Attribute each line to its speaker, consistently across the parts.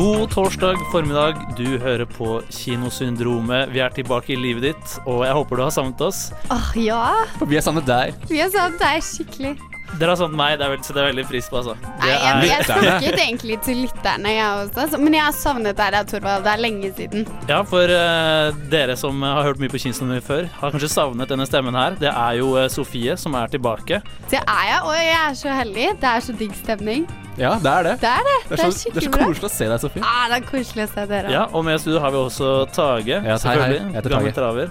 Speaker 1: God torsdag formiddag. Du hører på Kinosyndromet. Vi er tilbake i livet ditt, og jeg håper du har savnet oss.
Speaker 2: Åh, ja.
Speaker 3: Vi har savnet deg.
Speaker 2: Vi har savnet deg skikkelig.
Speaker 1: Dere har savnet meg, det er vel- setter jeg veldig pris på, altså.
Speaker 2: Nei,
Speaker 1: Det
Speaker 2: jeg,
Speaker 1: er,
Speaker 2: jeg snakket egentlig til lytterne, jeg også. så- Men jeg har savnet deg, da, Torvald. Det er lenge siden.
Speaker 1: ja, for uh, dere som har hørt mye på Kinosyndromet før, har kanskje savnet denne stemmen her. Det er jo uh, Sofie som er tilbake.
Speaker 2: Det er jeg, og jeg er så heldig. Det er så digg stemning.
Speaker 3: Ja, det er det.
Speaker 2: Det er det.
Speaker 3: Det
Speaker 2: Det
Speaker 3: er
Speaker 2: er,
Speaker 3: så, det er
Speaker 2: skikkelig
Speaker 3: så koselig å se deg, Sofie.
Speaker 2: Ah, det er koselig å se dere.
Speaker 1: Ja, og med i studio har vi også Tage.
Speaker 3: Ja, hei, hei.
Speaker 1: selvfølgelig.
Speaker 3: Jeg heter
Speaker 1: Gammel
Speaker 3: Tage.
Speaker 1: traver.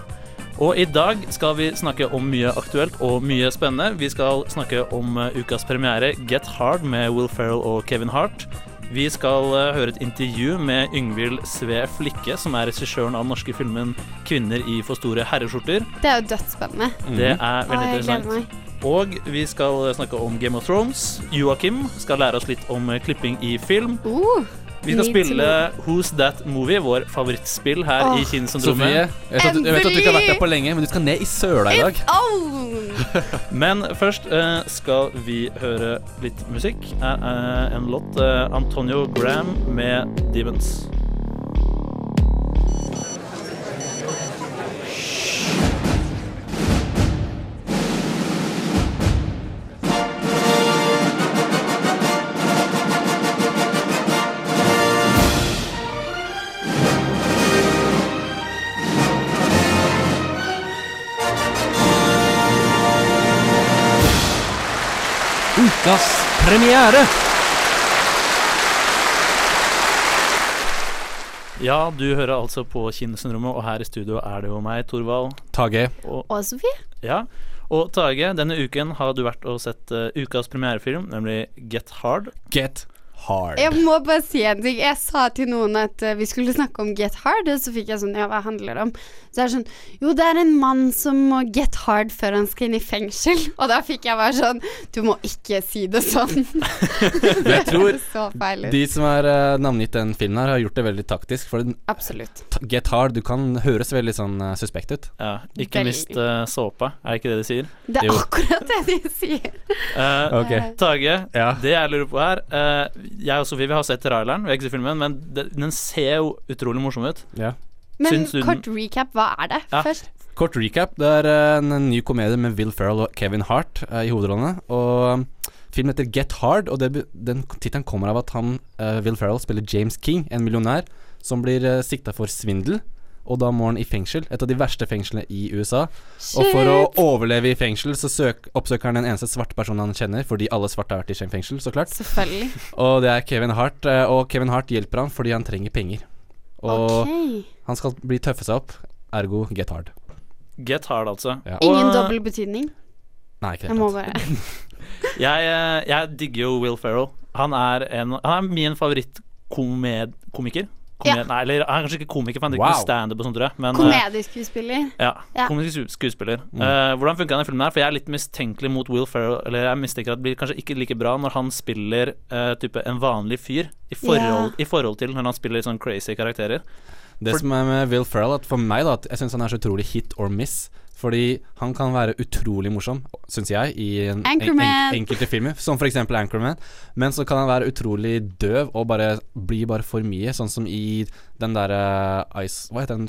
Speaker 1: Og i dag skal vi snakke om mye aktuelt og mye spennende. Vi skal snakke om eh, ukas premiere Get Hard med Will Ferrell og Kevin Hart. Vi skal eh, høre et intervju med Yngvild Sve Flikke, som er regissøren av den norske filmen 'Kvinner i for store herreskjorter'.
Speaker 2: Det er jo dødsspennende.
Speaker 1: Det er veldig interessant. Og vi skal snakke om Game of Thrones. Joakim skal lære oss litt om eh, klipping i film.
Speaker 2: Uh,
Speaker 1: Vi skal spille Who's That Movie, vår favorittspill her
Speaker 2: oh.
Speaker 1: i
Speaker 3: Sofie, jeg jeg vet at du ikke har vært der på lenge, men du skal ned i søla i dag.
Speaker 2: oh.
Speaker 1: Men først uh, skal vi høre litt musikk. Uh, en låt eh, Antonio Graham med Demons.
Speaker 3: Premiere!
Speaker 1: Ja, du hører altså på Kinosyndromet, og her i studio er det jo meg, Torvald.
Speaker 3: Tage.
Speaker 1: Og,
Speaker 2: Og Sofie?
Speaker 1: ja. og Tage, denne uken har du vært og sett uh, ukas premierefilm, nemlig Get Hard.
Speaker 3: Get hard.
Speaker 2: Jeg må bare si en ting. Jeg sa til noen at eh, vi skulle snakke om Get Hard, og så fikk jeg sånn Ja, hva handler det om? Så er det sånn Jo, det er en mann som må get hard før han skal inn i fengsel. Og da fikk jeg bare sånn Du må ikke si det sånn.
Speaker 3: Jeg tror
Speaker 2: så feil ut.
Speaker 3: de som har uh, navngitt den filmen her, har gjort det veldig taktisk. For
Speaker 2: Absolutt.
Speaker 3: Get hard, du kan høres veldig sånn eh, suspekt ut.
Speaker 1: Ja, ikke
Speaker 2: Veldig.
Speaker 1: mist uh, såpa, er det ikke det de sier?
Speaker 2: Det er
Speaker 3: Jo.
Speaker 2: akkurat det de sier.
Speaker 1: Eh,
Speaker 3: Ok.
Speaker 1: Tage,
Speaker 3: Ja.
Speaker 1: det jeg lurer på her eh, Jeg og Sofie vi har sett traileren, vi har ikke sett filmen, men den ser jo utrolig morsom ut.
Speaker 3: Ja.
Speaker 2: Men
Speaker 1: Syns du
Speaker 2: kort recap, hva er det
Speaker 1: Ja.
Speaker 2: først?
Speaker 3: Kort recap. Det er eh, en, en ny komedie med Will Ferrell og Kevin Hart eh, i hovedrollene. Og um, filmen heter Get Hard, og det, den tittelen kommer av at han, eh, Will Ferrell, spiller James King, en millionær, som blir uh, sikta for svindel. Og da må han i fengsel, et av de verste fengslene i USA. Og for å overleve i fengsel, så søk, oppsøker han den eneste svarte personen han kjenner, fordi alle svarte har vært i fengsel, så klart.
Speaker 2: Selvfølgelig.
Speaker 3: Og det er Kevin Hart, eh, og Kevin Hart hjelper ham fordi han trenger penger. Og
Speaker 2: okay.
Speaker 3: han skal bli tøffe seg opp, ergo Get Hard.
Speaker 1: Get Hard, altså.
Speaker 3: Ja.
Speaker 2: Ingen
Speaker 1: Og,
Speaker 2: dobbel betydning?
Speaker 3: Nei, ikke
Speaker 2: Jeg må bare
Speaker 1: Jeg, eh, jeg digger jo Will Ferrell. Han er, en, han er min favorittkomiker.
Speaker 2: Ja.
Speaker 1: Nei, eller han er kanskje ikke komiker, for han driver
Speaker 3: Wow.
Speaker 1: med standup og sånt, tror jeg. Men, eh,
Speaker 2: Komedieskuespiller.
Speaker 1: ja,
Speaker 2: Ja.
Speaker 1: komisk sku- skuespiller. Eh, hvordan funker denne filmen her? For jeg er litt mistenkelig mot Will Ferrell. Eller jeg mistenker at det blir kanskje ikke like bra når han spiller uh, type en vanlig fyr, i forhold, i forhold til når han spiller sånn crazy karakterer.
Speaker 3: Det
Speaker 1: For-
Speaker 3: som er med Will Ferrell, at for meg da At jeg syns han er så utrolig hit or miss. Fordi han kan være utrolig morsom, syns jeg, i en, en, en, enkelte filmer. Som eksempel Anchorman. Men så kan han være utrolig døv og bare bli bare for mye. Sånn som i den derre Ice Hva heter den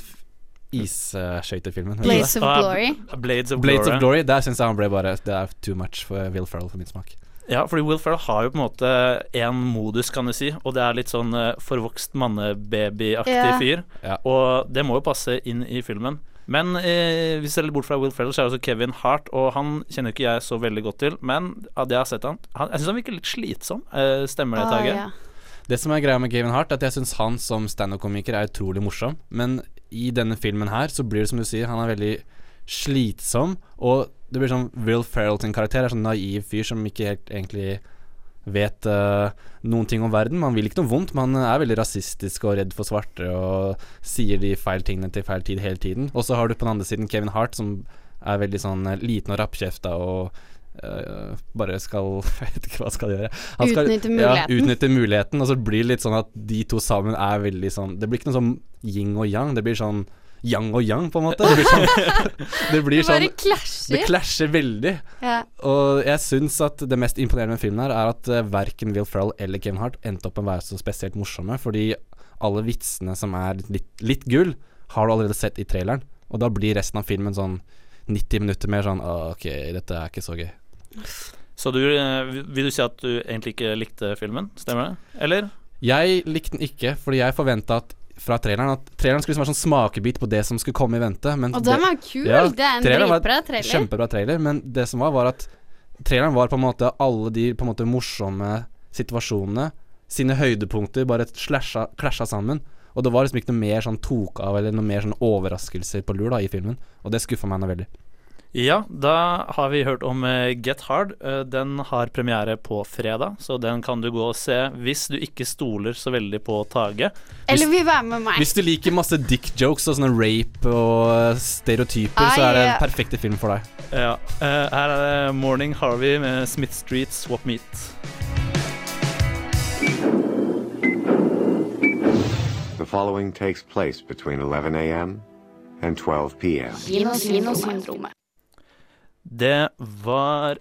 Speaker 3: isskøytefilmen? Uh, du det?
Speaker 2: Blades of
Speaker 1: Ah,
Speaker 2: Glory.
Speaker 1: Blades of
Speaker 3: Blades
Speaker 1: Glory.
Speaker 3: of Glory. Der syns jeg han ble bare Det er too much for Will Ferrell for min smak.
Speaker 1: Ja, fordi Will Ferrell har jo på en måte én modus, kan du si, og det er litt sånn eh, forvokst mannebabyaktig
Speaker 2: yeah.
Speaker 1: fyr.
Speaker 3: Ja.
Speaker 1: Og det må jo passe inn i filmen. Men eh, hvis vi ser litt bort fra Will Ferrell, så er det også Kevin Hart, og han kjenner ikke jeg så veldig godt til, men av det jeg har sett han, han Jeg syns han virker litt slitsom. Eh, stemmer det,
Speaker 2: Ah,
Speaker 1: Tage?
Speaker 2: ja.
Speaker 3: Det som er greia med Kevin Hart, er at jeg syns han som standup-komiker er utrolig morsom. Men i denne filmen her så blir det som du sier, han er veldig slitsom. Og det blir sånn Will Ferrell sin karakter er sånn naiv fyr som ikke helt egentlig vet uh, noen ting om verden. Man vil ikke noe vondt, man er veldig rasistisk og redd for svarte og sier de feil tingene til feil tid hele tiden. Og så har du på den andre siden Kevin Hart, som er veldig sånn eh, liten og rappkjefta og uh, bare skal Jeg vet ikke hva han skal gjøre. Han skal,
Speaker 2: Utnytte
Speaker 3: Ja, utnytte muligheten, og så blir det litt sånn at de to sammen er veldig sånn Det blir ikke noe sånn yin og yang, det blir sånn yang og yang, på en måte. Det blir sånn Det blir
Speaker 2: Det
Speaker 3: sånn Det
Speaker 2: klasjer.
Speaker 3: klasjer veldig.
Speaker 2: Ja.
Speaker 3: Og jeg syns at det mest imponerende med filmen her er at uh, verken Will Ferrell eller Kevin Hart endte opp med å være så spesielt morsomme, fordi alle vitsene som er litt, litt gull, har du allerede sett i traileren. Og da blir resten av filmen sånn 90 minutter mer sånn «Å, Ok, dette er ikke så gøy.
Speaker 1: Så du, eh, vil du si at du egentlig ikke likte filmen? Stemmer det? Eller?
Speaker 3: Jeg likte den ikke, fordi jeg forventa at fra traileren at traileren skulle liksom være sånn smakebit på det som skulle komme i vente. Men
Speaker 2: Og den var kul.
Speaker 3: Ja,
Speaker 2: det er en dritbra trailer.
Speaker 3: Kjempebra trailer, men det som var, var at traileren var på en måte alle de på en måte morsomme situasjonene, sine høydepunkter, bare slasha, klasja sammen. Og det var liksom ikke noe mer sånn tok av eller noe mer sånn overraskelser på lur da i filmen. Og det skuffa meg noe veldig.
Speaker 1: Ja, da har vi hørt om eh, Get Hard. Eh, Den har premiere på fredag, så den kan du gå og se hvis du ikke stoler så veldig på Tage.
Speaker 2: Eller vil være med meg.
Speaker 3: Hvis du liker masse dick jokes og sånne rape og stereotyper, stereotyper, så er det
Speaker 2: en
Speaker 3: den perfekte film for deg.
Speaker 1: Ja, eh, Her er det Morning Harvey med Smith Street Swap Meet.
Speaker 4: The following takes place between 11 a.m. and 12 p.m.
Speaker 2: Kinosyndromet.
Speaker 1: Det var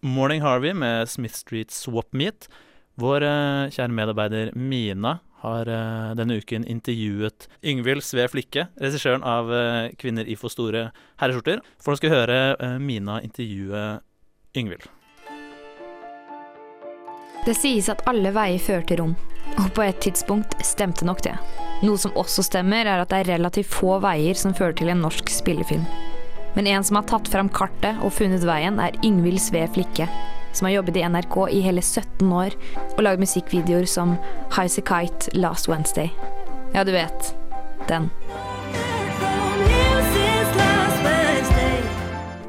Speaker 1: Morning Harvey med Smith Street Swap Meet. Vår eh, kjære medarbeider Mina har eh, denne uken intervjuet Yngvild Sve Flikke, regissøren av eh, 'Kvinner i for store herreskjorter'. For å skal høre eh, Mina intervjue Yngvild.
Speaker 5: Det sies at alle veier fører til Rom, og på et tidspunkt stemte nok det. Noe som også stemmer, er at det er relativt få veier som fører til en norsk spillefilm. Men en som har tatt fram kartet og funnet veien, er Yngvild Sve Flikke, som har jobbet i NRK i hele 17 år og lagd musikkvideoer som Highas a Kite, Last Wednesday. Ja, du vet. Den.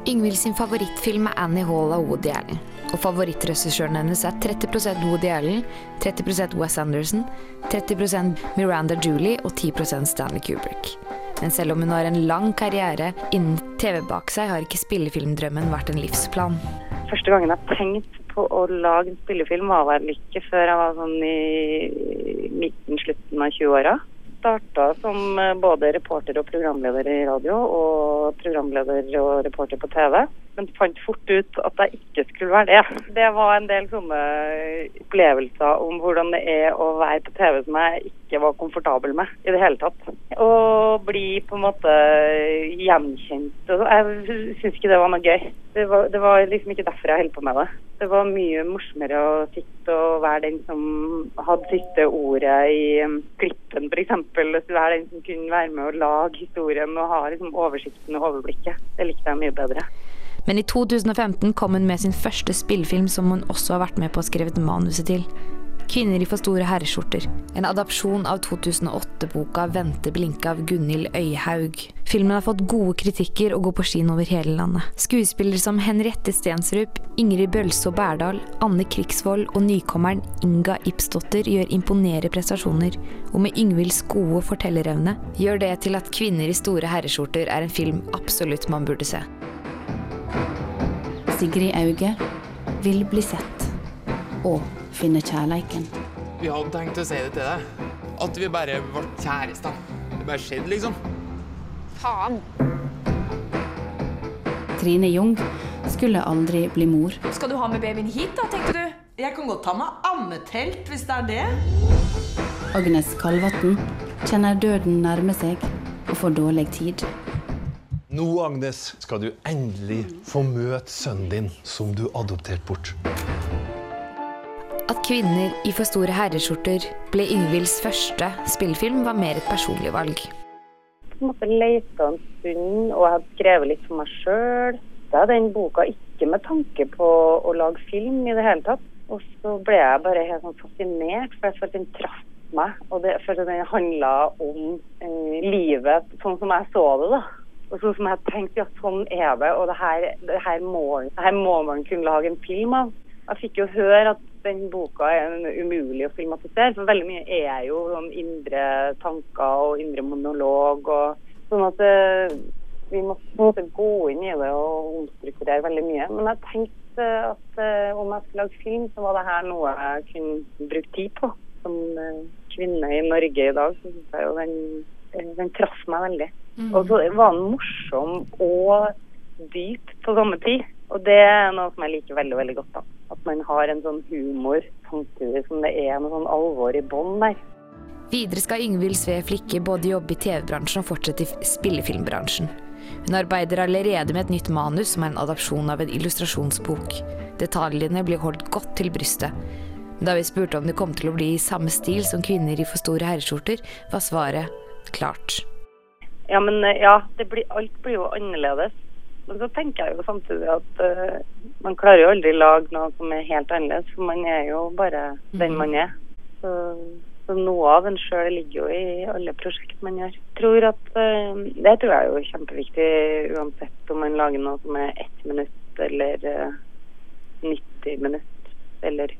Speaker 5: Yngvild sin favorittfilm er Annie Hall av Woody Allen. Og favorittregissøren hennes er 30% Woody Allen, 30% Wes Anderson, 30% Miranda Julie og 10% Stanley Kubrick. Men selv om hun har en lang karriere innen TV bak seg, har ikke spillefilmdrømmen vært en livsplan.
Speaker 6: Første gangen jeg tenkte på å lage en spillefilm var vel ikke før jeg var sånn i midten-slutten av 20-åra. Starta som eh, både reporter og programleder i radio, og programleder og reporter på TV. Men fant fort ut at jeg ikke skulle være det. Det var en del sånne opplevelser om hvordan det er å være på TV som jeg ikke var komfortabel med i det hele tatt. Å bli på en måte gjenkjent. Jeg syns ikke det var noe gøy. Det var, det var liksom ikke derfor jeg holdt på med det. Det var mye morsommere å sitte og være den som hadde siste ordet i um, klippen, f.eks. Være den som kunne være med å lage historien og ha liksom, oversikten og overblikket. Det likte jeg mye bedre.
Speaker 5: Men i 2015 kom hun med sin første spillefilm som hun også har vært med på å skrevet manuset til. 'Kvinner i for store herreskjorter'. En adopsjon av 2008-boka 'Vente blinke' av Gunhild Øyhaug. Filmen har fått gode kritikker og går på kino over hele landet. Skuespillere som Henriette Stensrup, Ingrid Bølså Bærdal, Anne Krigsvold og nykommeren Inga Ipsdotter gjør imponerende prestasjoner, og med Yngvilds gode fortellerevne gjør det til at 'Kvinner i store herreskjorter' er en film absolutt man burde se.
Speaker 7: Sigrid Auge vil bli sett og finne kjærleiken.
Speaker 8: Vi hadde tenkt å si det til deg. At vi bare ble kjærester. Det bare skjedde, liksom.
Speaker 7: Faen! Trine Jung skulle aldri bli mor.
Speaker 9: Skal du ha med babyen hit, da, tenkte du? Jeg kan godt ta med ammetelt, hvis det er det.
Speaker 7: Agnes Kalvatn kjenner døden nærme seg og får dårlig tid.
Speaker 10: Nå, Agnes, skal du endelig få møte sønnen din, som du adopterte bort.
Speaker 5: At kvinner i for store herreskjorter ble Yngvilds første spillefilm, var mer et personlig valg.
Speaker 6: Jeg måtte lete en stund, og jeg hadde skrevet litt for meg sjøl. Er den boka ikke med tanke på å lage film i det hele tatt. Og så ble jeg bare helt sånn fascinert, for jeg følte den traff meg. Og det, jeg følte den handla om eh, livet sånn som jeg så det, da. Og sånn som jeg tenkte, ja, sånn er det, og det her, det her, må, det her må man kunne lage en film av. Jeg fikk jo høre at den boka er umulig å filmatisere. For veldig mye er jo sånn indre tanker og indre monolog. og Sånn at det, vi må på en måte gå inn i det og omstrukturere veldig mye. Men jeg tenkte at eh, om jeg skulle lage film, så var det her noe jeg kunne bruke tid på. Som eh, kvinne i Norge i dag, så syns jeg jo den, eh, den traff meg veldig.
Speaker 11: Mm.
Speaker 6: Og så var den morsom og dyp på samme tid. Og det er noe som jeg liker veldig veldig godt. da. At man har en sånn humor samtidig som det er noe sånn alvor i bånn der.
Speaker 5: Videre skal Yngvild Sve Flikke både jobbe i TV-bransjen og fortsette i spillefilmbransjen. Hun arbeider allerede med et nytt manus som er en adopsjon av en illustrasjonsbok. Detaljene blir holdt godt til brystet. Da vi spurte om det kom til å bli i samme stil som kvinner i for store herreskjorter, var svaret klart.
Speaker 6: Ja, men eh, ja, det blir, alt blir jo annerledes. Men så tenker jeg jo samtidig at uh, man klarer jo aldri lage noe som er helt annerledes, for man er jo bare den man er. Så, så noe av en sjøl ligger jo i alle prosjekt man gjør. Tror at, uh, det tror jeg er jo kjempeviktig uansett om man lager noe som er ett minutt eller uh, 90 minutt eller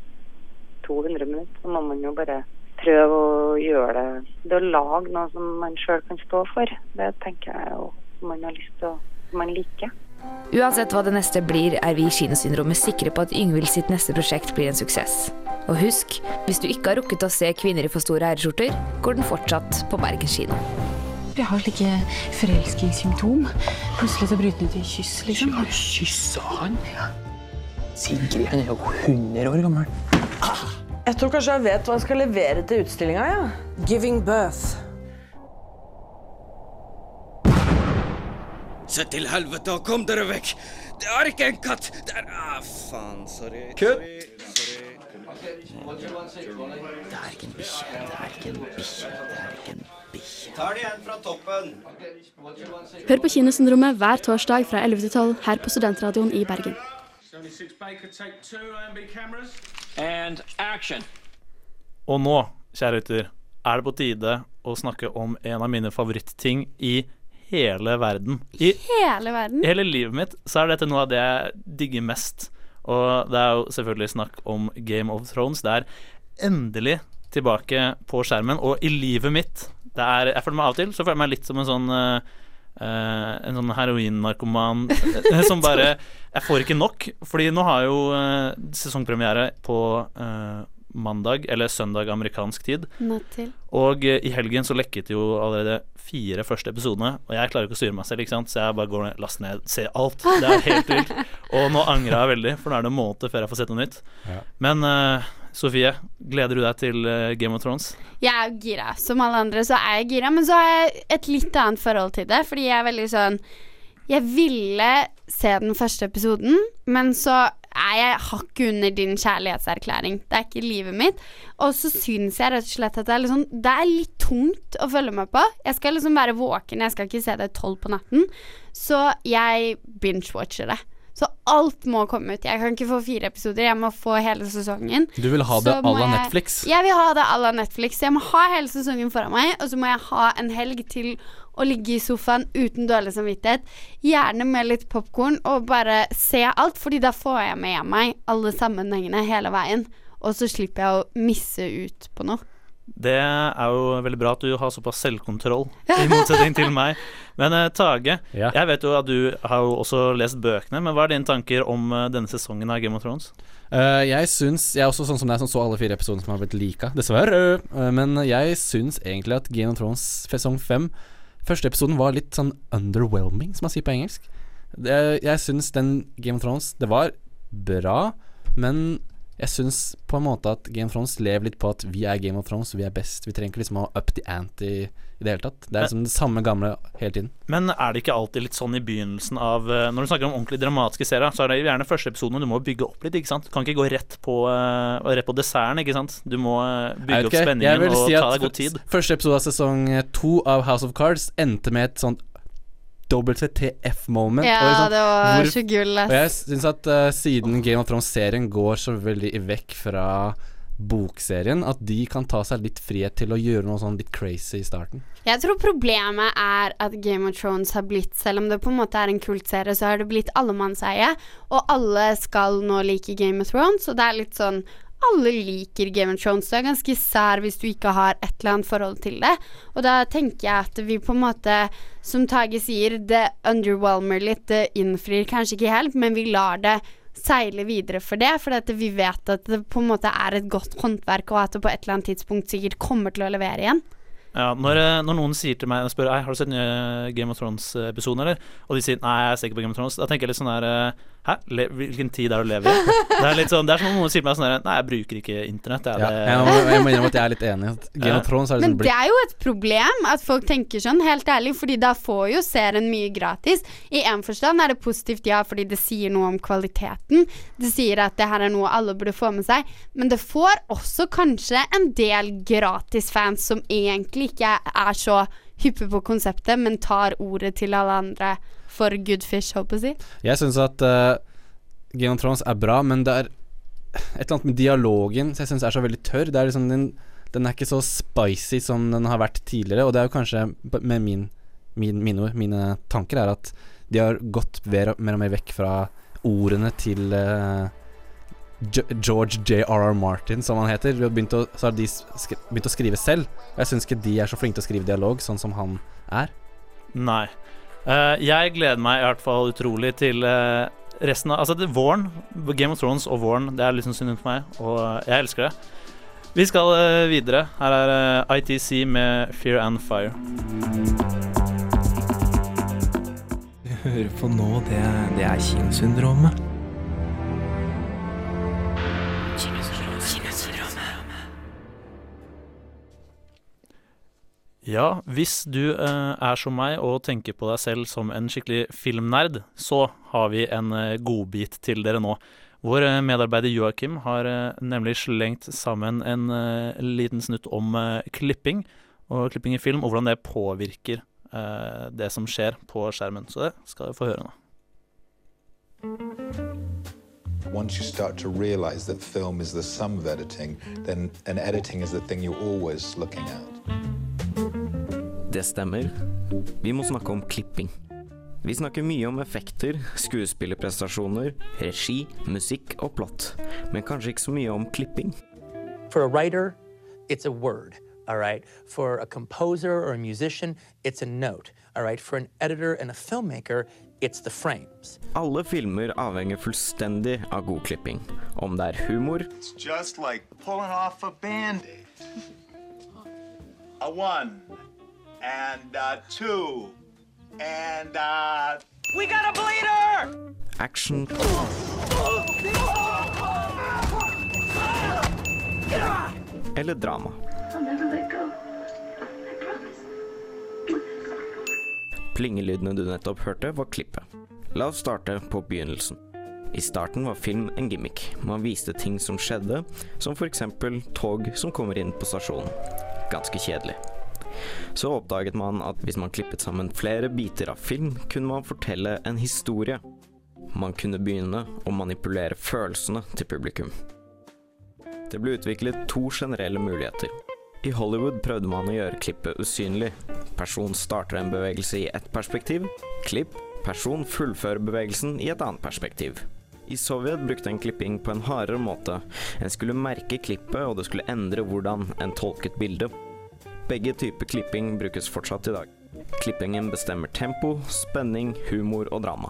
Speaker 6: 200 minutt, så må man jo bare prøve å gjøre det. Det å lage noe som man sjøl kan stå for, det tenker jeg jo man har lyst til å man liker.
Speaker 5: Uansett hva det neste blir, er vi i Kinosyndromet sikre på at Yngvild sitt neste prosjekt blir en suksess. Og husk, hvis du ikke har rukket å se Kvinner i for store herreskjorter, går den fortsatt på Bergen kino.
Speaker 7: Jeg har slike forelskingssymptom. Plutselig så bryter det ut i kyss, liksom.
Speaker 8: Kyssa han? Sigrid han er jo 100 år gammel.
Speaker 9: Jeg tror kanskje jeg vet hva jeg skal levere til utstillinga. Ja. Giving birth.
Speaker 12: Se til helvete og kom dere vekk! Det er ikke en katt! Det er ah, faen. Sorry.
Speaker 13: Kutt!
Speaker 12: Det er ikke en bikkje. Det er ikke en bikkje. Det er ikke en bikkje.
Speaker 13: Tar det igjen fra toppen.
Speaker 14: Hør på Kinosyndromet hver torsdag fra 11 til 12 her på Studentradioen i Bergen.
Speaker 1: Og nå, kjære gutter, er det på tide å snakke om en av mine favorittting i hele verden. I
Speaker 2: Hele verden.
Speaker 1: hele livet mitt så er dette noe av det jeg digger mest. Og det er jo selvfølgelig snakk om Game of Thrones. Det er endelig tilbake på skjermen, og i livet mitt. Det er, jeg føler meg av og til så føler jeg meg litt som en sånn eh, En sånn heroinnarkoman eh, som bare Jeg får ikke nok. Fordi nå har jo uh, sesongpremiere på eh, mandag, eller søndag amerikansk tid.
Speaker 2: Natt til.
Speaker 1: Og eh, i helgen så lekket jo allerede fire første episodene, og jeg klarer ikke å styre meg selv, ikke sant, så jeg bare går ned, last ned, ser alt. Det er helt vilt. Og nå angrer jeg veldig, for nå er det en måned før jeg får sett noe nytt.
Speaker 3: Ja.
Speaker 1: Men uh, Sofie, gleder du deg til eh, Game of Thrones?
Speaker 2: Jeg er gira. Som alle andre så er jeg gira, men så har jeg et litt annet forhold til det. Fordi jeg er veldig sånn Jeg ville se den første episoden, men så er jeg hakket under din kjærlighetserklæring. Det er ikke livet mitt. Og så syns jeg rett og slett at det er, sånn, det er litt tungt å følge med på. Jeg skal liksom være våken, jeg skal ikke se det tolv på natten. Så jeg binge-watcher det. Så alt må komme ut. Jeg kan ikke få fire episoder, jeg må få hele sesongen.
Speaker 3: Du vil ha det
Speaker 2: Så
Speaker 3: à la Netflix?
Speaker 2: Jeg vil ha det à la Netflix. Jeg må ha hele sesongen foran meg, og så må jeg ha en helg til å ligge i sofaen uten dårlig samvittighet. Gjerne med litt popkorn, og bare se alt, Fordi da får jeg med meg alle sammenhengene hele veien. Og så slipper jeg å misse ut på noe.
Speaker 1: Det er jo veldig bra at du har såpass selvkontroll, i motsetning til meg. Men Tage, Tage, jeg vet jo at du har jo også lest bøkene, men hva er dine tanker om eh, denne sesongen av Game of Thrones?
Speaker 3: Uh, jeg syns Jeg er også sånn som deg som så alle fire episodene som har blitt lika, dessverre. Uh, men jeg syns egentlig at Game of Thrones sesong fem Første episoden var litt sånn underwhelming, som man sier på engelsk. Det, jeg syns den Game of Thrones Det var bra, men jeg syns på en måte at Game of Thrones lever litt på at vi er Game of Thrones, vi er best. Vi trenger ikke liksom å up the ante i, i det hele tatt. Det er liksom det samme gamle hele tiden.
Speaker 1: Men er det ikke alltid litt sånn i begynnelsen av eh, Når du snakker om ordentlig dramatiske serier, så er det gjerne første episoden du må bygge opp litt, ikke sant? Du kan ikke gå rett på, eh, rett på desserten, ikke sant? Du må eh, bygge opp spenningen
Speaker 3: vil
Speaker 1: og
Speaker 3: si
Speaker 1: ta deg god tid.
Speaker 3: Første episode av sesong to av House of Cards endte med et sånt WTF-moment.
Speaker 2: Ja, det var så gull.
Speaker 3: Og jeg syns at uh, siden Game of Thrones-serien går så veldig vekk fra bokserien, at de kan ta seg litt frihet til å gjøre noe sånn litt crazy i starten.
Speaker 2: Jeg tror problemet er at Game of Thrones har blitt, selv om det på en måte er en kultserie, så har det blitt allemannseie, og alle skal nå like Game of Thrones, og det er litt sånn alle liker Game of Thrones. Det er ganske sær hvis du ikke har et eller annet forhold til det. Og da tenker jeg at vi på en måte, som Tage sier, det underwhelmer litt. Det innfrir kanskje ikke helt, men vi lar det seile videre for det. For vi vet at det på en måte er et godt håndverk, og at det på et eller annet tidspunkt sikkert kommer til å levere igjen.
Speaker 1: Ja, når, eh, når noen sier til meg spør Ei, har du sett nye Game of Thrones-episoden, eller? Og de sier nei, jeg ser ikke på Game of Thrones. Da tenker jeg litt sånn der eh, Hæ? Le hvilken tid er det å leve i? Det er litt sånn Det er som om noen sier til meg sånn her Nei, jeg bruker ikke internett. Jeg,
Speaker 3: Ja,
Speaker 1: det-
Speaker 3: jeg, må, jeg må innrømme at jeg er litt enig. At Game
Speaker 1: Ja.
Speaker 3: of Thrones
Speaker 2: Men
Speaker 3: liksom
Speaker 2: det er jo et problem at folk tenker sånn, helt ærlig, fordi da får jo serien mye gratis. I en forstand er det positivt, ja, fordi det sier noe om kvaliteten. Det sier at det her er noe alle burde få med seg. Men det får også kanskje en del gratisfans som egentlig ikke er så hyppe på konseptet, men tar ordet til alle andre for good fish, håper jeg å si.
Speaker 3: Jeg syns at uh, Game of Thrones er bra, men det er et eller annet med dialogen som jeg syns er så veldig tørr. Det er liksom den, den er ikke så spicy som den har vært tidligere, og det er jo kanskje med min, min, mine ord, mine tanker, er at de har gått mer, og- mer vekk fra ordene til uh, George J.R.R. Martin, som han heter. Begynt å, så har de begynt å skrive selv. Og jeg syns ikke de er så flinke til å skrive dialog, sånn som han er.
Speaker 1: Nei. Uh, jeg gleder meg i hvert fall utrolig til uh, resten av Altså, det, våren, Game of Thrones og våren, det er liksom synd for meg, og jeg elsker det. Vi skal eh, videre. Her er ITC med Fear and Fire.
Speaker 11: Du hører på nå, det, det er kinosyndromet.
Speaker 1: Ja, hvis du eh, er som meg og tenker på deg selv som en skikkelig filmnerd, så har vi en eh, godbit til dere nå. Vår eh, medarbeider Joakim har eh, nemlig slengt sammen en eh, liten snutt om eh, klipping, og klipping i film, og hvordan det påvirker det som skjer på skjermen. Så det skal vi få høre nå.
Speaker 13: Once you start to realize that film is the sum of editing, then an editing is the thing you're always looking at.
Speaker 15: Det stemmer. Vi må snakke om klipping. Vi snakker mye om effekter, skuespillerprestasjoner, regi, musikk og plott, men kanskje ikke så mye om klipping.
Speaker 16: For a writer, it's a word, all right? For a composer or a musician, it's a note, all right? For an editor and a filmmaker, it's the frames.
Speaker 15: Alle filmer avhenger fullstendig av god klipping. Om det er humor,
Speaker 17: It's just like pulling off a band-aid. A one, and uh, two, and uh...
Speaker 9: We got a bleeder!
Speaker 15: action eller drama. Plingelydene du nettopp hørte, var klippet. La oss starte på begynnelsen. I starten var film en gimmick. Man viste ting som skjedde, som f.eks. tog som kommer inn på stasjonen. Ganske kjedelig. Så oppdaget man at hvis man klippet sammen flere biter av film, kunne man fortelle en historie. Man kunne begynne å manipulere følelsene til publikum. Det ble utviklet to generelle muligheter. I Hollywood prøvde man å gjøre klippet usynlig. Person starter en bevegelse i ett perspektiv. Klipp. Person fullfører bevegelsen i et annet perspektiv. I Sovjet brukte en klipping på en hardere måte. En skulle merke klippet, og det skulle endre hvordan en tolket bildet. Begge typer klipping brukes fortsatt i dag. Klippingen bestemmer tempo, spenning, humor og drama.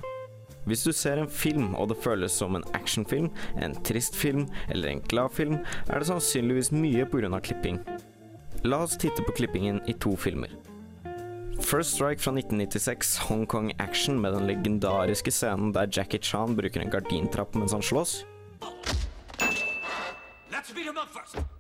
Speaker 15: Hvis du ser en film og det føles som en actionfilm, en trist film eller en glad film, er det sannsynligvis mye pga. klipping. La oss titte på klippingen i to filmer. First Strike fra 1996, Hongkong action med den legendariske scenen der Jackie Chan bruker en gardintrapp mens han slåss.
Speaker 18: Let's beat him up first.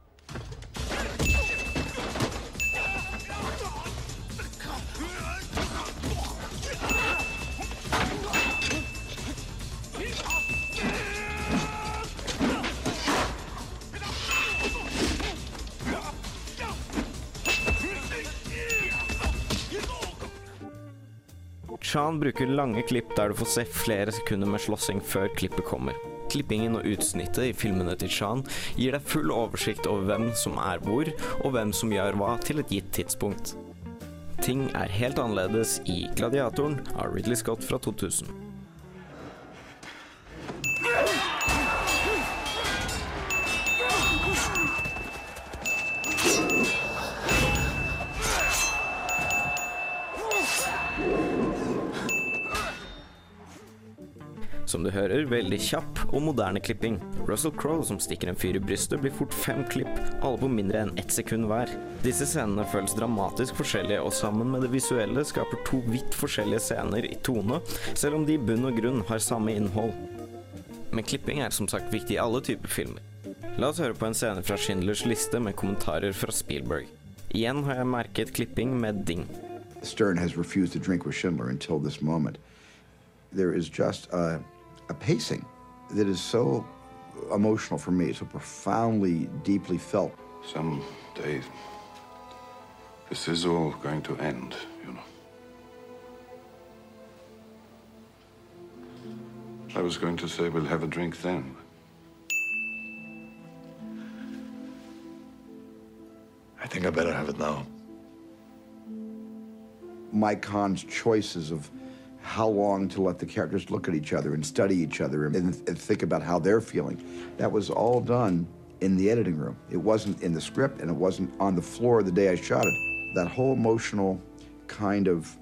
Speaker 15: Chan bruker lange klipp der du får se flere sekunder med slåssing før klippet kommer. Klippingen og utsnittet i filmene til Chan gir deg full oversikt over hvem som er hvor, og hvem som gjør hva til et gitt tidspunkt. Ting er helt annerledes i Gladiatoren av Ridley Scott fra 2000. Som du hører, veldig kjapp og moderne klipping. Russell Crowe som stikker en fyr i brystet, blir fort fem klipp, alle på mindre enn ett sekund hver. Disse scenene føles dramatisk forskjellige, og sammen med det visuelle skaper to vidt forskjellige scener i tone, selv om de i bunn og grunn har samme innhold. Men klipping er som sagt viktig i alle typer filmer. La oss høre på en scene fra Schindlers liste med kommentarer fra Spielberg. Igjen har jeg merket klipping med ding.
Speaker 19: Stern has refused to drink with Schindler until this moment. There is just a, a pacing that is so emotional for me, so profoundly, deeply felt.
Speaker 20: Someday, this is all going to end, you know. I was going to say we'll have a drink then.
Speaker 19: I think I better have it now. Mike Kahn's choices of how long to let the characters look at each other and study each other and, and think about how they're feeling, that was all done in the editing room. It wasn't in the script and it wasn't on the floor the day I shot it. That whole emotional kind of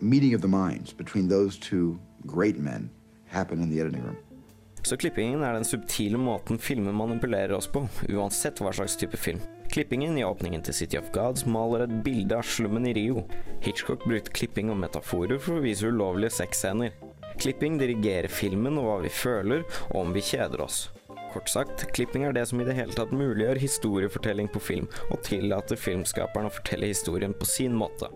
Speaker 19: meeting of the minds between those two great men happened in the editing room.
Speaker 15: Så klippingen er den subtile måten filmen manipulerer oss på, uansett hva slags type film. Klippingen i åpningen til City of Gods maler et bilde av slummen i Rio. Hitchcock brukte klipping og metaforer for å vise ulovlige sexscener. Klipping dirigerer filmen og hva vi føler, og om vi kjeder oss. Kort sagt, klipping er det som i det hele tatt muliggjør historiefortelling på film, og tillater filmskaperen å fortelle historien på sin måte.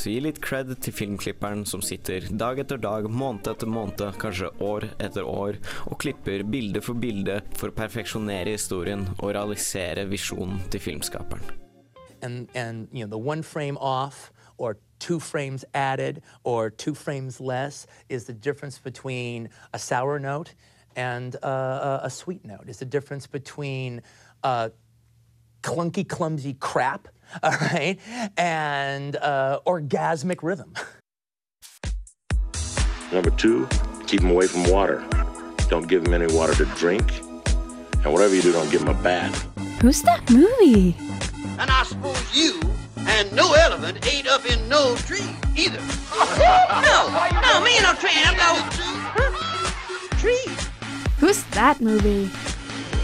Speaker 15: Så gi litt cred til filmklipperen som sitter dag etter dag, måned etter måned, kanskje år etter år, og klipper bilde for bilde for å perfeksjonere historien og realisere visjonen til filmskaperen.
Speaker 16: and and you know two frames added or two frames less is the difference between a sour note and uh, a sweet note. Is the difference between uh, clunky, clumsy crap, all right, and uh, orgasmic rhythm.
Speaker 21: Number two, keep them away from water. Don't give them any water to drink. And whatever you do, don't give them a bath.
Speaker 14: Who's that movie?
Speaker 22: And I suppose you and no elephant ain't up in no tree either. no, no, me and no tree. I'm no tree.
Speaker 14: Who's that movie?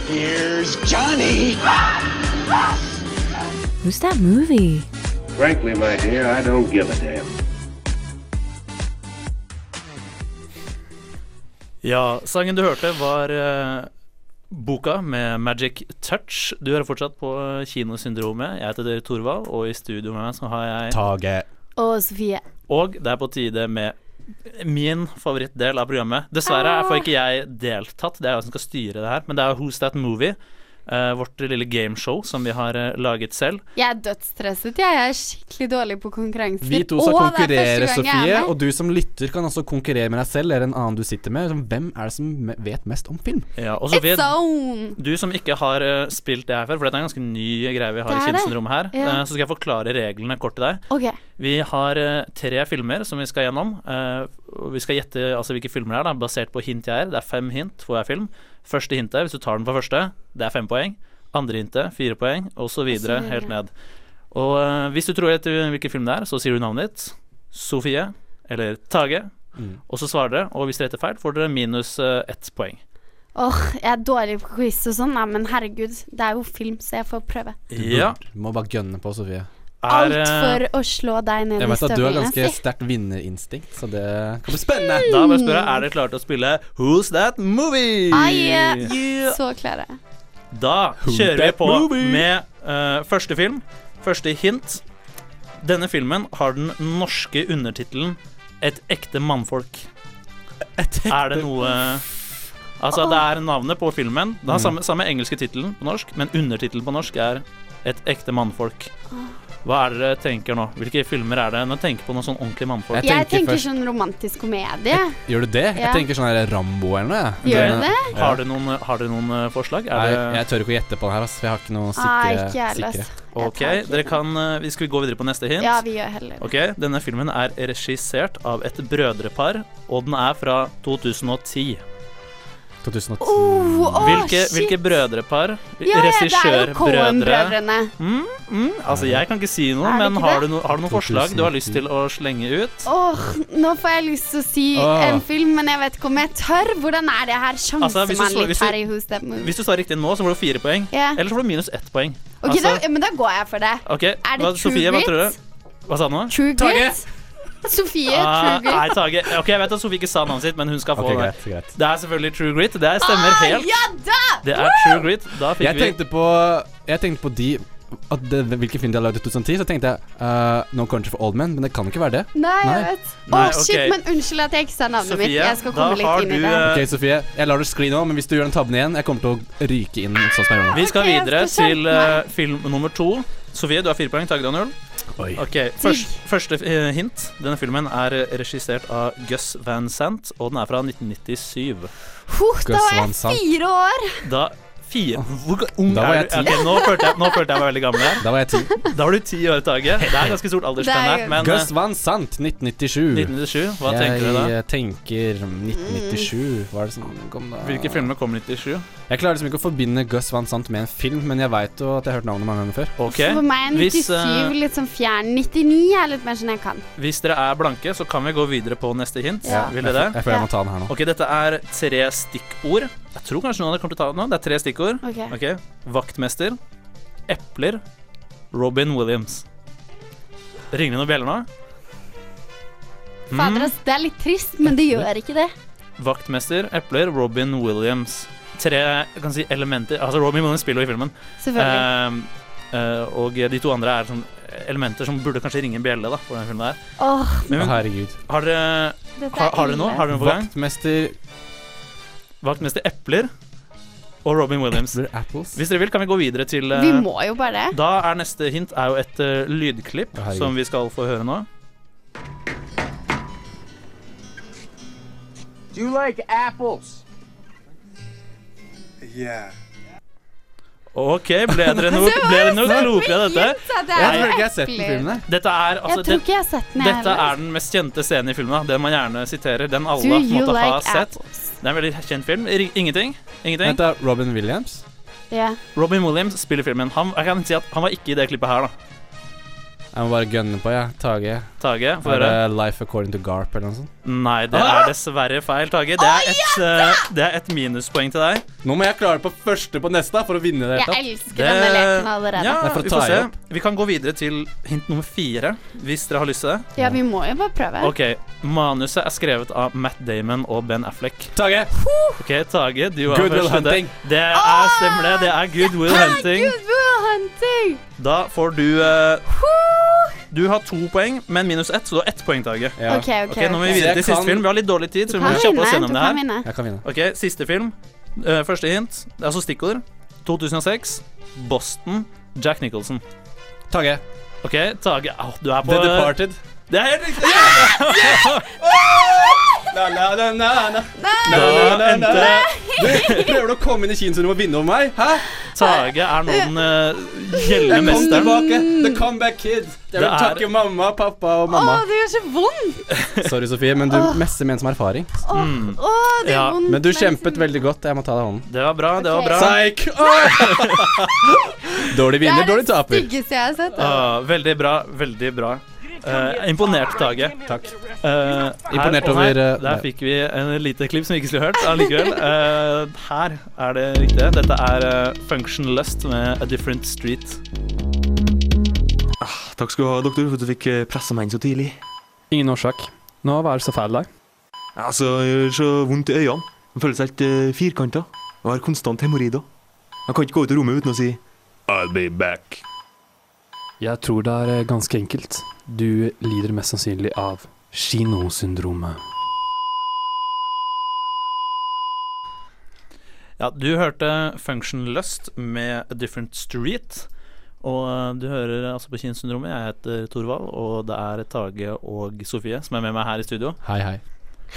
Speaker 22: Here's Johnny.
Speaker 14: Who's that movie?
Speaker 21: Frankly, my dear, I don't give a damn.
Speaker 1: Ja, sangen du hørte var uh, boka med Magic Touch. Du hører fortsatt på Kinosyndromet. Jeg heter Torvald, og i studio med meg så har jeg
Speaker 3: Tage.
Speaker 2: Og Sofie.
Speaker 1: Og det er på tide med min favorittdel av programmet. Dessverre får ikke jeg deltatt, det er jeg som skal styre det her, men det er Who's That Movie. Eh, vårt lille gameshow som vi har eh, laget selv.
Speaker 2: Jeg er dødsstresset. Jeg er skikkelig dårlig på konkurranser.
Speaker 3: Vi to skal
Speaker 2: Åh, er
Speaker 3: konkurrere,
Speaker 2: jeg er
Speaker 3: Sofie. Og du som lytter kan også konkurrere med deg selv eller en annen du sitter med. Hvem er det som vet mest om film?
Speaker 1: Ja, og Sofie,
Speaker 2: It's own!
Speaker 1: du som ikke har eh, spilt det her før, for dette er en ganske ny greie vi har i Kinsen-rommet her,
Speaker 2: Ja.
Speaker 1: så skal jeg forklare reglene kort til deg.
Speaker 2: Okay.
Speaker 1: Vi har tre filmer som vi skal gjennom. Og vi skal gjette altså, hvilke filmer det er, da, basert på hint jeg er. Det er fem hint for hver film. Første hintet, hvis du tar den på første, det er fem poeng. Andre hintet, fire poeng, og så videre, helt ned. Og uh, hvis du tror etter hvilken film det er, så sier du navnet ditt. Sofie eller Tage.
Speaker 3: Mm.
Speaker 1: Og så svarer dere, og hvis dere gjetter feil, får dere minus uh, ett poeng.
Speaker 2: Åh, jeg er dårlig på quiz og sånn, men herregud. Det er jo film, så jeg får prøve.
Speaker 3: Du
Speaker 1: Ja.
Speaker 3: må bare gønne på, Sofie.
Speaker 1: Er, Alt
Speaker 2: for å slå deg ned
Speaker 3: Jeg
Speaker 2: i
Speaker 3: vet at du har ganske sterkt vinnerinstinkt, så det kan bli spennende.
Speaker 1: Da må jeg spørre, er dere klare til å spille Who's That Movie?
Speaker 2: Ai, Yeah. så klare.
Speaker 1: Da
Speaker 3: Who's
Speaker 1: kjører vi på
Speaker 3: movie?
Speaker 1: med uh, første film. Første hint. Denne filmen har den norske undertittelen 'Et ekte mannfolk'. Er det noe Altså, det er navnet på filmen. Det har
Speaker 3: Mm.
Speaker 1: samme, samme engelske tittelen på norsk, men undertittelen på norsk er 'Et ekte mannfolk'. Hva er det dere tenker nå? Hvilke filmer er det? Nå tenker på noe sånn ordentlig mannfolk.
Speaker 2: Jeg tenker sånn romantisk komedie.
Speaker 3: Gjør du det?
Speaker 2: Ja.
Speaker 3: Jeg tenker sånn her Rambo eller noe.
Speaker 2: Gjør
Speaker 3: Den-
Speaker 2: du det?
Speaker 1: Har du noen, har dere noen eh, forslag?
Speaker 3: Nei,
Speaker 1: Er det
Speaker 3: jeg tør ikke å gjette på det her, ass, for jeg har ikke noe
Speaker 2: Nei,
Speaker 3: sikre.
Speaker 2: ikke jeg heller,
Speaker 3: sikre.
Speaker 1: Ok, dere kan eh, Vi skal gå videre på neste hint.
Speaker 2: Ja, vi gjør heller
Speaker 1: Ok, Denne filmen er regissert av et brødrepar, og den er fra 2010.
Speaker 3: 2010.
Speaker 2: Oh, åh,
Speaker 1: Hvilke,
Speaker 2: shit.
Speaker 1: hvilke brødrepar?
Speaker 2: Ja,
Speaker 1: Regissørbrødre? Mm, mm, altså, jeg kan ikke si noe, men har du, no, har du noen forslag du har lyst til å slenge ut?
Speaker 2: Åh, nå får jeg lyst til å si en film, men jeg vet ikke om jeg tør. Hvordan er det her? Sjanser
Speaker 1: Altså,
Speaker 2: man litt
Speaker 1: hvis du-
Speaker 2: her i Who's That Movie?
Speaker 1: Hvis du svarer riktig nå, så får du fire poeng.
Speaker 2: Yeah.
Speaker 1: Eller så får du minus ett poeng.
Speaker 2: Ok,
Speaker 1: Altså,
Speaker 2: da, men da går jeg for det.
Speaker 1: Okay.
Speaker 2: Er det
Speaker 1: hva,
Speaker 2: True
Speaker 1: Sofie, hva tror du? Hva sa du nå?
Speaker 2: True Grit? Sofie,
Speaker 1: Ah,
Speaker 2: True Grit.
Speaker 1: Nei, Ok, Jeg vet at Sofie ikke sa navnet sitt, men hun skal få
Speaker 3: okay,
Speaker 1: det.
Speaker 3: greit, greit.
Speaker 1: Det er selvfølgelig True Grit. Det stemmer
Speaker 2: Ah,
Speaker 1: helt.
Speaker 2: ja da!
Speaker 1: Det er True Grit. Da fikk
Speaker 3: Jeg
Speaker 1: vi
Speaker 3: tenkte på Jeg tenkte på de at det, Hvilken film de har lagd i 2010, så tenkte jeg uh, No Country for Old Men, men det kan ikke være det.
Speaker 2: Nei, jeg vet. Å,
Speaker 3: Nei,
Speaker 2: shit,
Speaker 3: ok.
Speaker 2: men unnskyld at jeg ikke sa navnet mitt. Jeg skal komme litt
Speaker 3: har
Speaker 2: inn i det.
Speaker 3: Ok, Sofie, jeg lar det skli nå, men hvis du gjør den tabben igjen, jeg kommer til å ryke inn sånn som jeg gjør nå.
Speaker 1: Vi skal videre
Speaker 2: skal
Speaker 1: til eh, film nummer to. Sofie, du har fire poeng. Takk, Daniel.
Speaker 3: Oi.
Speaker 1: Ok, først, Første eh, hint. Denne filmen er eh, regissert av Gus Van Sant, og den er fra 1997.
Speaker 2: Huff, da var jeg fire år.
Speaker 1: Da Fire Hvor ung
Speaker 3: Da var
Speaker 1: er
Speaker 3: jeg
Speaker 1: du?
Speaker 3: ti.
Speaker 1: Nå, følte jeg, nå følte jeg meg veldig gammel her.
Speaker 3: Da var jeg ti.
Speaker 1: Da var du ti år, Tage. Det er ganske stort aldersspenn her. Men
Speaker 3: Gus
Speaker 1: eh,
Speaker 3: Van Sant, 1997.
Speaker 1: 1997, hva tenker du da?
Speaker 3: Jeg tenker 1997. Hva er det som kom da?
Speaker 1: hvilke filmer kom i 97?
Speaker 3: Jeg klarer liksom ikke å forbinde Gus Van Sant med en film, men jeg veit jo at jeg har hørt navnet mange ganger før.
Speaker 1: Okay.
Speaker 2: For meg er
Speaker 1: hvis,
Speaker 2: 97
Speaker 1: eh,
Speaker 2: litt sånn fjern. 99 er litt mer sånn jeg kan.
Speaker 1: hvis dere er blanke, så kan vi gå videre på neste hint.
Speaker 2: Ja.
Speaker 1: Vil dere det?
Speaker 3: Jeg, jeg føler jeg må ta den her nå.
Speaker 1: Ok, dette er tre stikkord. Jeg tror kanskje noen av dere kommer til å ta det nå. Det er tre stikkord.
Speaker 2: Ok.
Speaker 1: Vaktmester, epler, Robin Williams. Ringer det noen bjeller nå?
Speaker 2: Fader,
Speaker 1: Mm.
Speaker 2: ass, det er litt trist, men det gjør ikke det.
Speaker 1: Vaktmester, epler, Robin Williams. Tre kan si, elementer Altså, Robin Williams spiller jo i filmen.
Speaker 2: Selvfølgelig.
Speaker 1: Uh, uh, og de to andre er sånn elementer som burde kanskje ringe en bjelle da, for den filmen der.
Speaker 2: Oh,
Speaker 1: Men,
Speaker 3: men, herregud.
Speaker 1: Har dere
Speaker 2: er
Speaker 1: har, har dere noe? Har dere noe på gang?
Speaker 3: Vaktmester
Speaker 1: Vaktmester Epler og Robin Williams.
Speaker 3: Apples.
Speaker 1: Hvis dere vil, kan vi gå videre til eh,
Speaker 2: vi må jo bare det.
Speaker 1: Da er neste hint er jo et uh, lydklipp
Speaker 3: oh,
Speaker 1: som vi skal få høre nå.
Speaker 8: Do you like apples?
Speaker 17: Yeah.
Speaker 1: Ok, ble dere noe, ble dere noe klokere av dette?
Speaker 3: Jeg tror ikke jeg har sett den filmen.
Speaker 1: Dette er altså
Speaker 2: Jeg tror ikke jeg har sett den, jeg
Speaker 1: Dette er den mest kjente scenen i filmen. da. Den man gjerne siterer. Den alle
Speaker 2: måtte
Speaker 1: på en måte har sett.
Speaker 2: apples?
Speaker 1: Det er en veldig kjent film. Ingenting. Ingenting.
Speaker 3: Vent, da. Robin Williams?
Speaker 2: Yeah.
Speaker 1: Robin Williams spiller filmen. Han, jeg kan si at han var ikke i det klippet her, da.
Speaker 3: Jeg må bare gønne på, jeg. Tage.
Speaker 1: Tage,
Speaker 3: Er det Life According to Garp eller noe sånt?
Speaker 1: Nei, det er dessverre feil, Tage. Det er et, eh, det er et minuspoeng til deg.
Speaker 3: Nå må jeg klare på første på neste for å vinne det.
Speaker 2: Jeg
Speaker 3: tatt.
Speaker 2: elsker denne leken allerede.
Speaker 1: Ja,
Speaker 3: er for å
Speaker 1: vi får se. Vi kan gå videre til hint nummer fire, hvis dere har lyst til det.
Speaker 2: Ja, vi må jo bare prøve.
Speaker 1: Ok, Manuset er skrevet av Matt Damon og Ben Affleck.
Speaker 3: Tage!
Speaker 1: Ok, Tage, du har
Speaker 3: Good
Speaker 1: første.
Speaker 3: Hunting.
Speaker 1: Det er stemmer det. Det er Good Will Hunting.
Speaker 2: Good Will Hunting!
Speaker 1: Da får du eh, Du har to poeng, men minus ett, så du har ett poeng, Tage.
Speaker 3: Ja.
Speaker 2: Ok, ok,
Speaker 1: Ok, Nå må vi videre til siste
Speaker 3: kan-
Speaker 1: film. Vi har litt dårlig tid, så vi må kjappe oss gjennom det her.
Speaker 2: vinne.
Speaker 3: Jeg kan vinne.
Speaker 1: Ok, Siste film. Uh, første hint, det er altså stikkord. 2006. Boston. Jack Nicholson.
Speaker 3: Tage.
Speaker 1: Ok, Tage Oh, du er på
Speaker 3: The Departed.
Speaker 1: Det er helt riktig!
Speaker 3: Yeah! Yeah! na.
Speaker 1: Da endte
Speaker 3: Du prøver du å komme inn i kinoen og vinne over meg? Hæ?
Speaker 1: Tage er nå den uh, gjeldende
Speaker 3: Jeg kom
Speaker 1: mesteren.
Speaker 3: tilbake. The comeback kid. Jeg vil
Speaker 1: Det er-
Speaker 3: takke mamma, pappa og
Speaker 2: Å,
Speaker 3: mamma.
Speaker 2: det gjør så vondt!
Speaker 3: Sorry, Sofie, men du messer med en som har erfaring.
Speaker 2: Å,
Speaker 1: Mm.
Speaker 2: å, det er
Speaker 1: Ja,
Speaker 2: vondt.
Speaker 3: Men du
Speaker 2: men-
Speaker 3: kjempet veldig godt. Jeg må ta deg i hånden.
Speaker 1: Det var bra, det var bra.
Speaker 3: Psyk! Dårlig vinner,
Speaker 2: dårlig
Speaker 3: dårlig
Speaker 2: det er
Speaker 3: taper.
Speaker 2: styggeste jeg har sett.
Speaker 1: Ah, veldig bra, veldig bra. Eh, imponert, Tage.
Speaker 3: Takk.
Speaker 1: Uh,
Speaker 3: Imponert
Speaker 1: her,
Speaker 3: over,
Speaker 1: her,
Speaker 3: eh,
Speaker 1: Der fikk vi en lite klipp som vi ikke skulle hørt allikevel. Uh, her er det riktige. Dette er Function Lust med A Different Street.
Speaker 11: Takk skal du ha, doktor, for at du fikk pressa meg inn så tidlig.
Speaker 23: Ingen årsak. Nå, hva er det så feil i dag?
Speaker 11: Altså, jeg gjør så vondt i øynene. Jeg føler seg helt uh, firkanta. Og har konstant hemoroider. Jeg kan ikke gå ut av rommet uten å si I'll be back.
Speaker 23: Jeg tror det er ganske enkelt. Du lider mest sannsynlig av Chino-syndromet.
Speaker 1: Ja, du hørte Function Lust med A Different Street. Og du hører altså på Kinosyndromet. Jeg heter Torvald, og det er Tage og Sofie som er med meg her i studio.
Speaker 3: Hei, hei.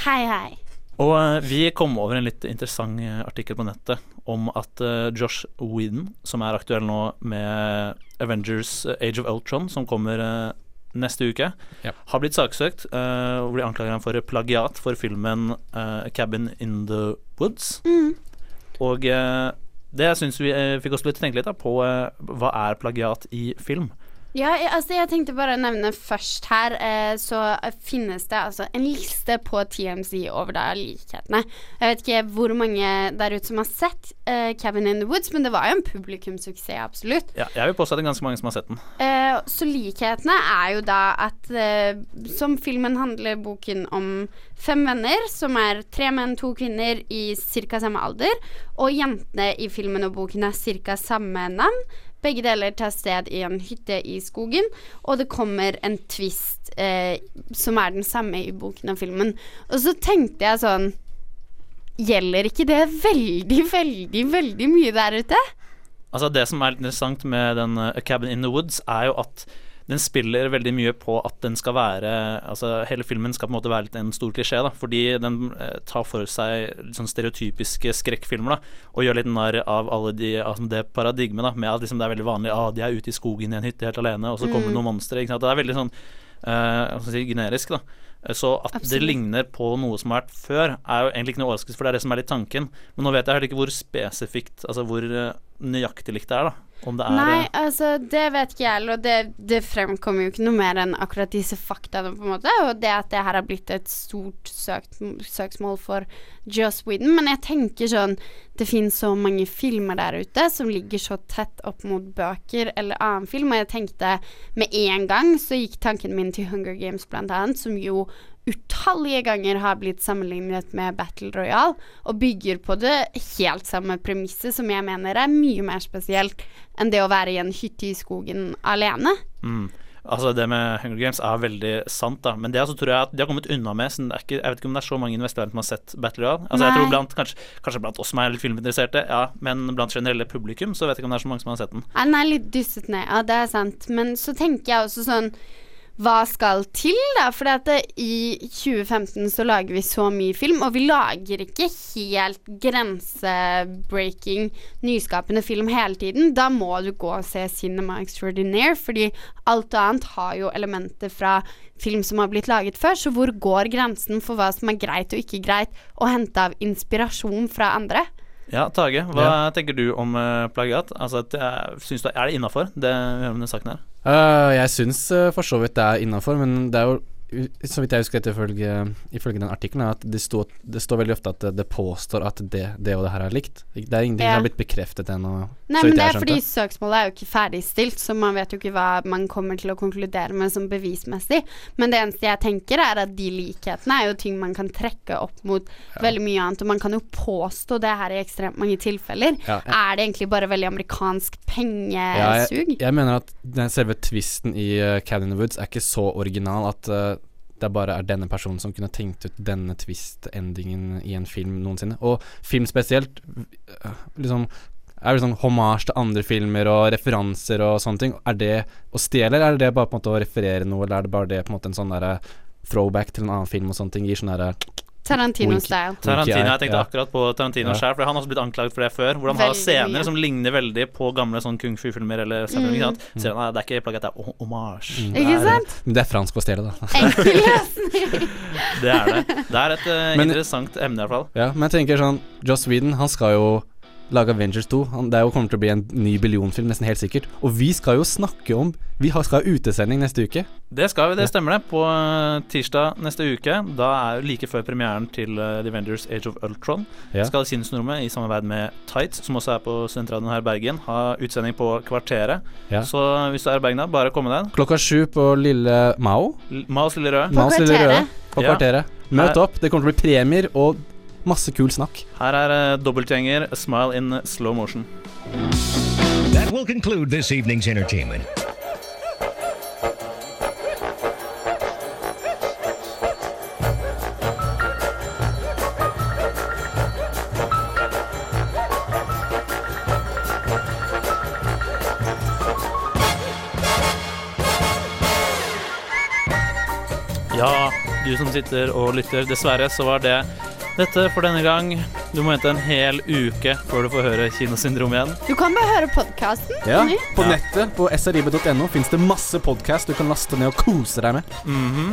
Speaker 2: Hei, hei.
Speaker 1: Og eh, vi kom over en litt interessant eh, artikkel på nettet om at eh, Josh Whedon, som er aktuell nå med Avengers Age of Ultron, som kommer neste uke, har blitt saksøkt uh, og blir anklaget for plagiat for filmen uh, 'Cabin in the Woods'.
Speaker 2: Mm.
Speaker 1: Og uh, det syns vi fikk oss litt tenke litt da, på hva er plagiat i film.
Speaker 2: Ja, jeg, altså jeg tenkte bare å nevne først her, eh, så finnes det altså en liste på TMZ over da likhetene. Jeg vet ikke hvor mange der ute som har sett eh, Cabin in the Woods, men det var jo en publikumssuksess, absolutt.
Speaker 1: Ja, jeg vil påstå at det er ganske mange som har sett den.
Speaker 2: Eh, så likhetene er jo da at eh, som filmen handler boken om fem venner, som er tre menn, to kvinner i ca. samme alder, og jentene i filmen og boken er ca. samme navn. Begge deler tar sted i en hytte i skogen, og det kommer en twist eh, som er den samme i boken og filmen. Og så tenkte jeg sånn Gjelder ikke det veldig, veldig, veldig mye der ute?
Speaker 1: Altså Det som er litt interessant med den uh, A Cabin in the Woods, er jo at den spiller veldig mye på at den skal være Altså Hele filmen skal på en måte være litt en stor klisjé, da fordi den eh, tar for seg sånn stereotypiske skrekkfilmer da og gjør litt narr av alle de altså det paradigmet da med at liksom det er veldig vanlig ah, de er ute i skogen i en hytte helt alene, og så kommer
Speaker 2: Mm.
Speaker 1: det noen monstre. Det er veldig sånn eh, jeg si, generisk, da. Så at det ligner på noe som har vært før, er jo egentlig ikke noe overraskelse, for det er det som er litt tanken. Men nå vet jeg heller ikke hvor spesifikt, altså hvor eh, nøyaktig likt det er, da. Om det er
Speaker 2: Nei, altså det vet ikke jeg og det, det fremkommer jo ikke noe mer enn akkurat disse faktaene, på en måte, og det at det her har blitt et stort søkt, søksmål for Joss Whedon. Men jeg tenker sånn Det finnes så mange filmer der ute som ligger så tett opp mot bøker eller annen film, og jeg tenkte med en gang så gikk tanken min til Hunger Games, blant annet, som jo utallige ganger har blitt sammenlignet med Battle Royale, og bygger på det helt samme premisset, som jeg mener er mye mer spesielt enn det å være i en hytte i skogen alene.
Speaker 1: Mm. Altså Det med Hunger Games er veldig sant, da. Men det altså, tror jeg at de har kommet unna med. Sånn, det ikke, jeg vet ikke om det er så mange i den vestlige som har sett Battle Royale. Altså jeg tror blant, kanskje, kanskje blant oss som er litt filminteresserte, ja. Men blant generelle publikum så vet jeg ikke om det er så mange som har sett den.
Speaker 2: Ja, Den er litt dysset ned, ja, det er sant. Men så tenker jeg også sånn Hva skal til, da? For i 2015 så lager vi så mye film, og vi lager ikke helt grensebreaking, nyskapende film hele tiden. Da må du gå og se Cinema Extraordinaire, fordi alt annet har jo elementer fra film som har blitt laget før, så hvor går grensen for hva som er greit og ikke greit å hente av inspirasjon fra andre?
Speaker 1: Ja, Tage, hva tenker du om eh, plagiat? Altså, eh, syns du, Er det innafor, det vi har sagt denne saken her?
Speaker 3: Eh, jeg syns uh, for så vidt det er innafor, men det er jo så vidt jeg husker etter ifølge, den artikkelen, at det, står- det står veldig ofte at det, påstår at det, det og det her er likt. Det er ingenting
Speaker 2: Ja.
Speaker 3: som har blitt bekreftet ennå.
Speaker 2: Nei, men det er fordi søksmålet er jo ikke ferdigstilt, så man vet jo ikke hva man kommer til å konkludere med som bevismessig. Men det eneste jeg tenker, er at de likhetene er jo ting man kan trekke opp mot veldig mye annet, og man kan jo påstå det her i ekstremt mange tilfeller.
Speaker 3: Ja,
Speaker 2: Er det egentlig bare veldig amerikansk
Speaker 3: Ja,
Speaker 2: pengesug?
Speaker 3: jeg, jeg mener at den selve tvisten i uh, Cabin Woods er ikke så original at eh, det bare er denne personen som kunne tenkt ut denne twist-endingen i en film noensinne. Og film spesielt eh, liksom er det sånn hommage til andre filmer og referanser og sånne ting. Er det å stjele, eller er det bare på en måte å referere noe, eller er det bare det på en måte en sånn derre throwback til en annen film og sånne ting? Gir sånn derre
Speaker 2: Tarantino-style.
Speaker 1: Tarantino, jeg tenkte
Speaker 3: ja.
Speaker 1: akkurat på Tarantino
Speaker 3: Ja.
Speaker 1: selv For han har også blitt anklaget for det før. Hvor han har scener
Speaker 2: mye.
Speaker 1: som ligner veldig på gamle sånn kung fu-filmer eller sci-fi-filmer. ikke sant?
Speaker 3: Mm.
Speaker 1: Så han, det er ikke plagiat, det er omasj.
Speaker 3: Mm.
Speaker 2: Ikke sant?
Speaker 3: Men det er fransk på stedet, da.
Speaker 2: Enkel løsning.
Speaker 1: Det er det. Det er et uh,
Speaker 3: Men-
Speaker 1: interessant emne, i hvert fall.
Speaker 3: Ja, men jeg tenker sånn Joss Whedon, han skal jo lage Avengers 2. Det er jo kommer til å bli en ny billionfilm, nesten helt sikkert. Og vi skal jo snakke om Vi skal ha utesending neste uke.
Speaker 1: Det skal vi, det stemmer det. På eh, tirsdag neste uke, da er jo like før premieren til eh, The Avengers Age of Ultron,
Speaker 3: Ja.
Speaker 1: skal Sinnsrommet i samarbeid med Tights, som også er på Studentradioen her i Bergen, ha utsending på Kvarteret.
Speaker 3: Ja.
Speaker 1: Så hvis du er i Bergen da, bare kom med deg.
Speaker 3: Klokka sju på Lille Mao.
Speaker 1: L- Maos Lille Røde.
Speaker 3: Maos Lille Røde. På
Speaker 1: Ja.
Speaker 3: Kvarteret. Møt opp. Det kommer til å bli premier og masse kul snakk.
Speaker 1: Her er uh, dobbeltgjenger, Smile in Slow Motion.
Speaker 24: That will conclude this evening's entertainment.
Speaker 1: Ja, du som sitter og lytter, dessverre så var det Dette for denne gang. Du må vente en hel uke før du får høre Kinosyndrom igjen.
Speaker 2: Du kan bare høre podkasten.
Speaker 3: Ja, på nettet på srib.no fins det masse podkast du kan laste ned og kose deg med.
Speaker 1: Mm -hmm.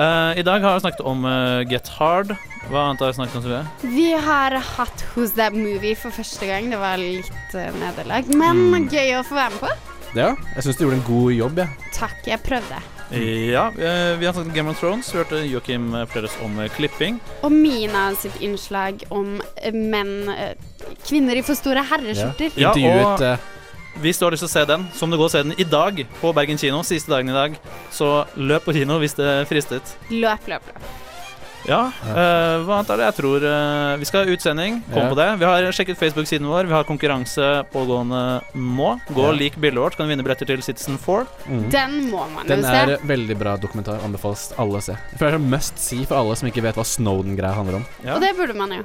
Speaker 1: uh, I dag har vi snakket om uh, Get Hard. Hva annet har vi snakket om? Sofie?
Speaker 2: Vi har hatt Who's That Movie for første gang. Det var litt uh, nederlag, men
Speaker 3: Mm.
Speaker 2: gøy å få være med på.
Speaker 3: Ja, jeg syns du gjorde en god jobb, Ja.
Speaker 2: Takk, jeg prøvde.
Speaker 1: Ja, eh, vi har snakket om Game of Thrones. Vi hørte Joakim eh, om eh, klipping.
Speaker 2: Og Mina sitt innslag om eh, menn Kvinner i for store herreskjorter.
Speaker 1: Ja,
Speaker 3: Intervjuet,
Speaker 1: og
Speaker 3: eh,
Speaker 1: hvis du har lyst til å se den, som det går å se den i dag på Bergen kino, siste dagen i dag, så løp på kino hvis det fristet.
Speaker 2: Løp, løp, løp.
Speaker 1: Ja, Uh, hva annet er det? Jeg tror uh, vi skal ha utsending. Kom
Speaker 3: Ja.
Speaker 1: på det. Vi har sjekket Facebook-siden vår. Vi har konkurranse pågående nå. Gå og
Speaker 3: Ja.
Speaker 1: lik bildet vårt, kan du vinne billetter til Citizen 4.
Speaker 3: Mm.
Speaker 2: Den må man
Speaker 3: Den
Speaker 2: jo se.
Speaker 3: er veldig bra dokumentar. Anbefales alle å se. Jeg føler det er must see for alle som ikke vet hva Snowden-greia handler om.
Speaker 1: Ja.
Speaker 2: Og det burde man jo.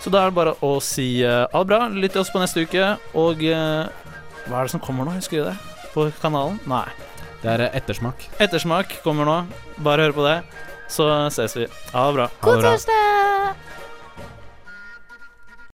Speaker 1: Så da er det bare å si uh, ha det bra. Lytt til oss på neste uke. Og hva er det som kommer nå? Husker du det? På kanalen? Nei.
Speaker 3: Det er ettersmak.
Speaker 1: Ettersmak kommer nå. Bare hør på det. Så ses vi. Ha det bra.
Speaker 2: God torsdag!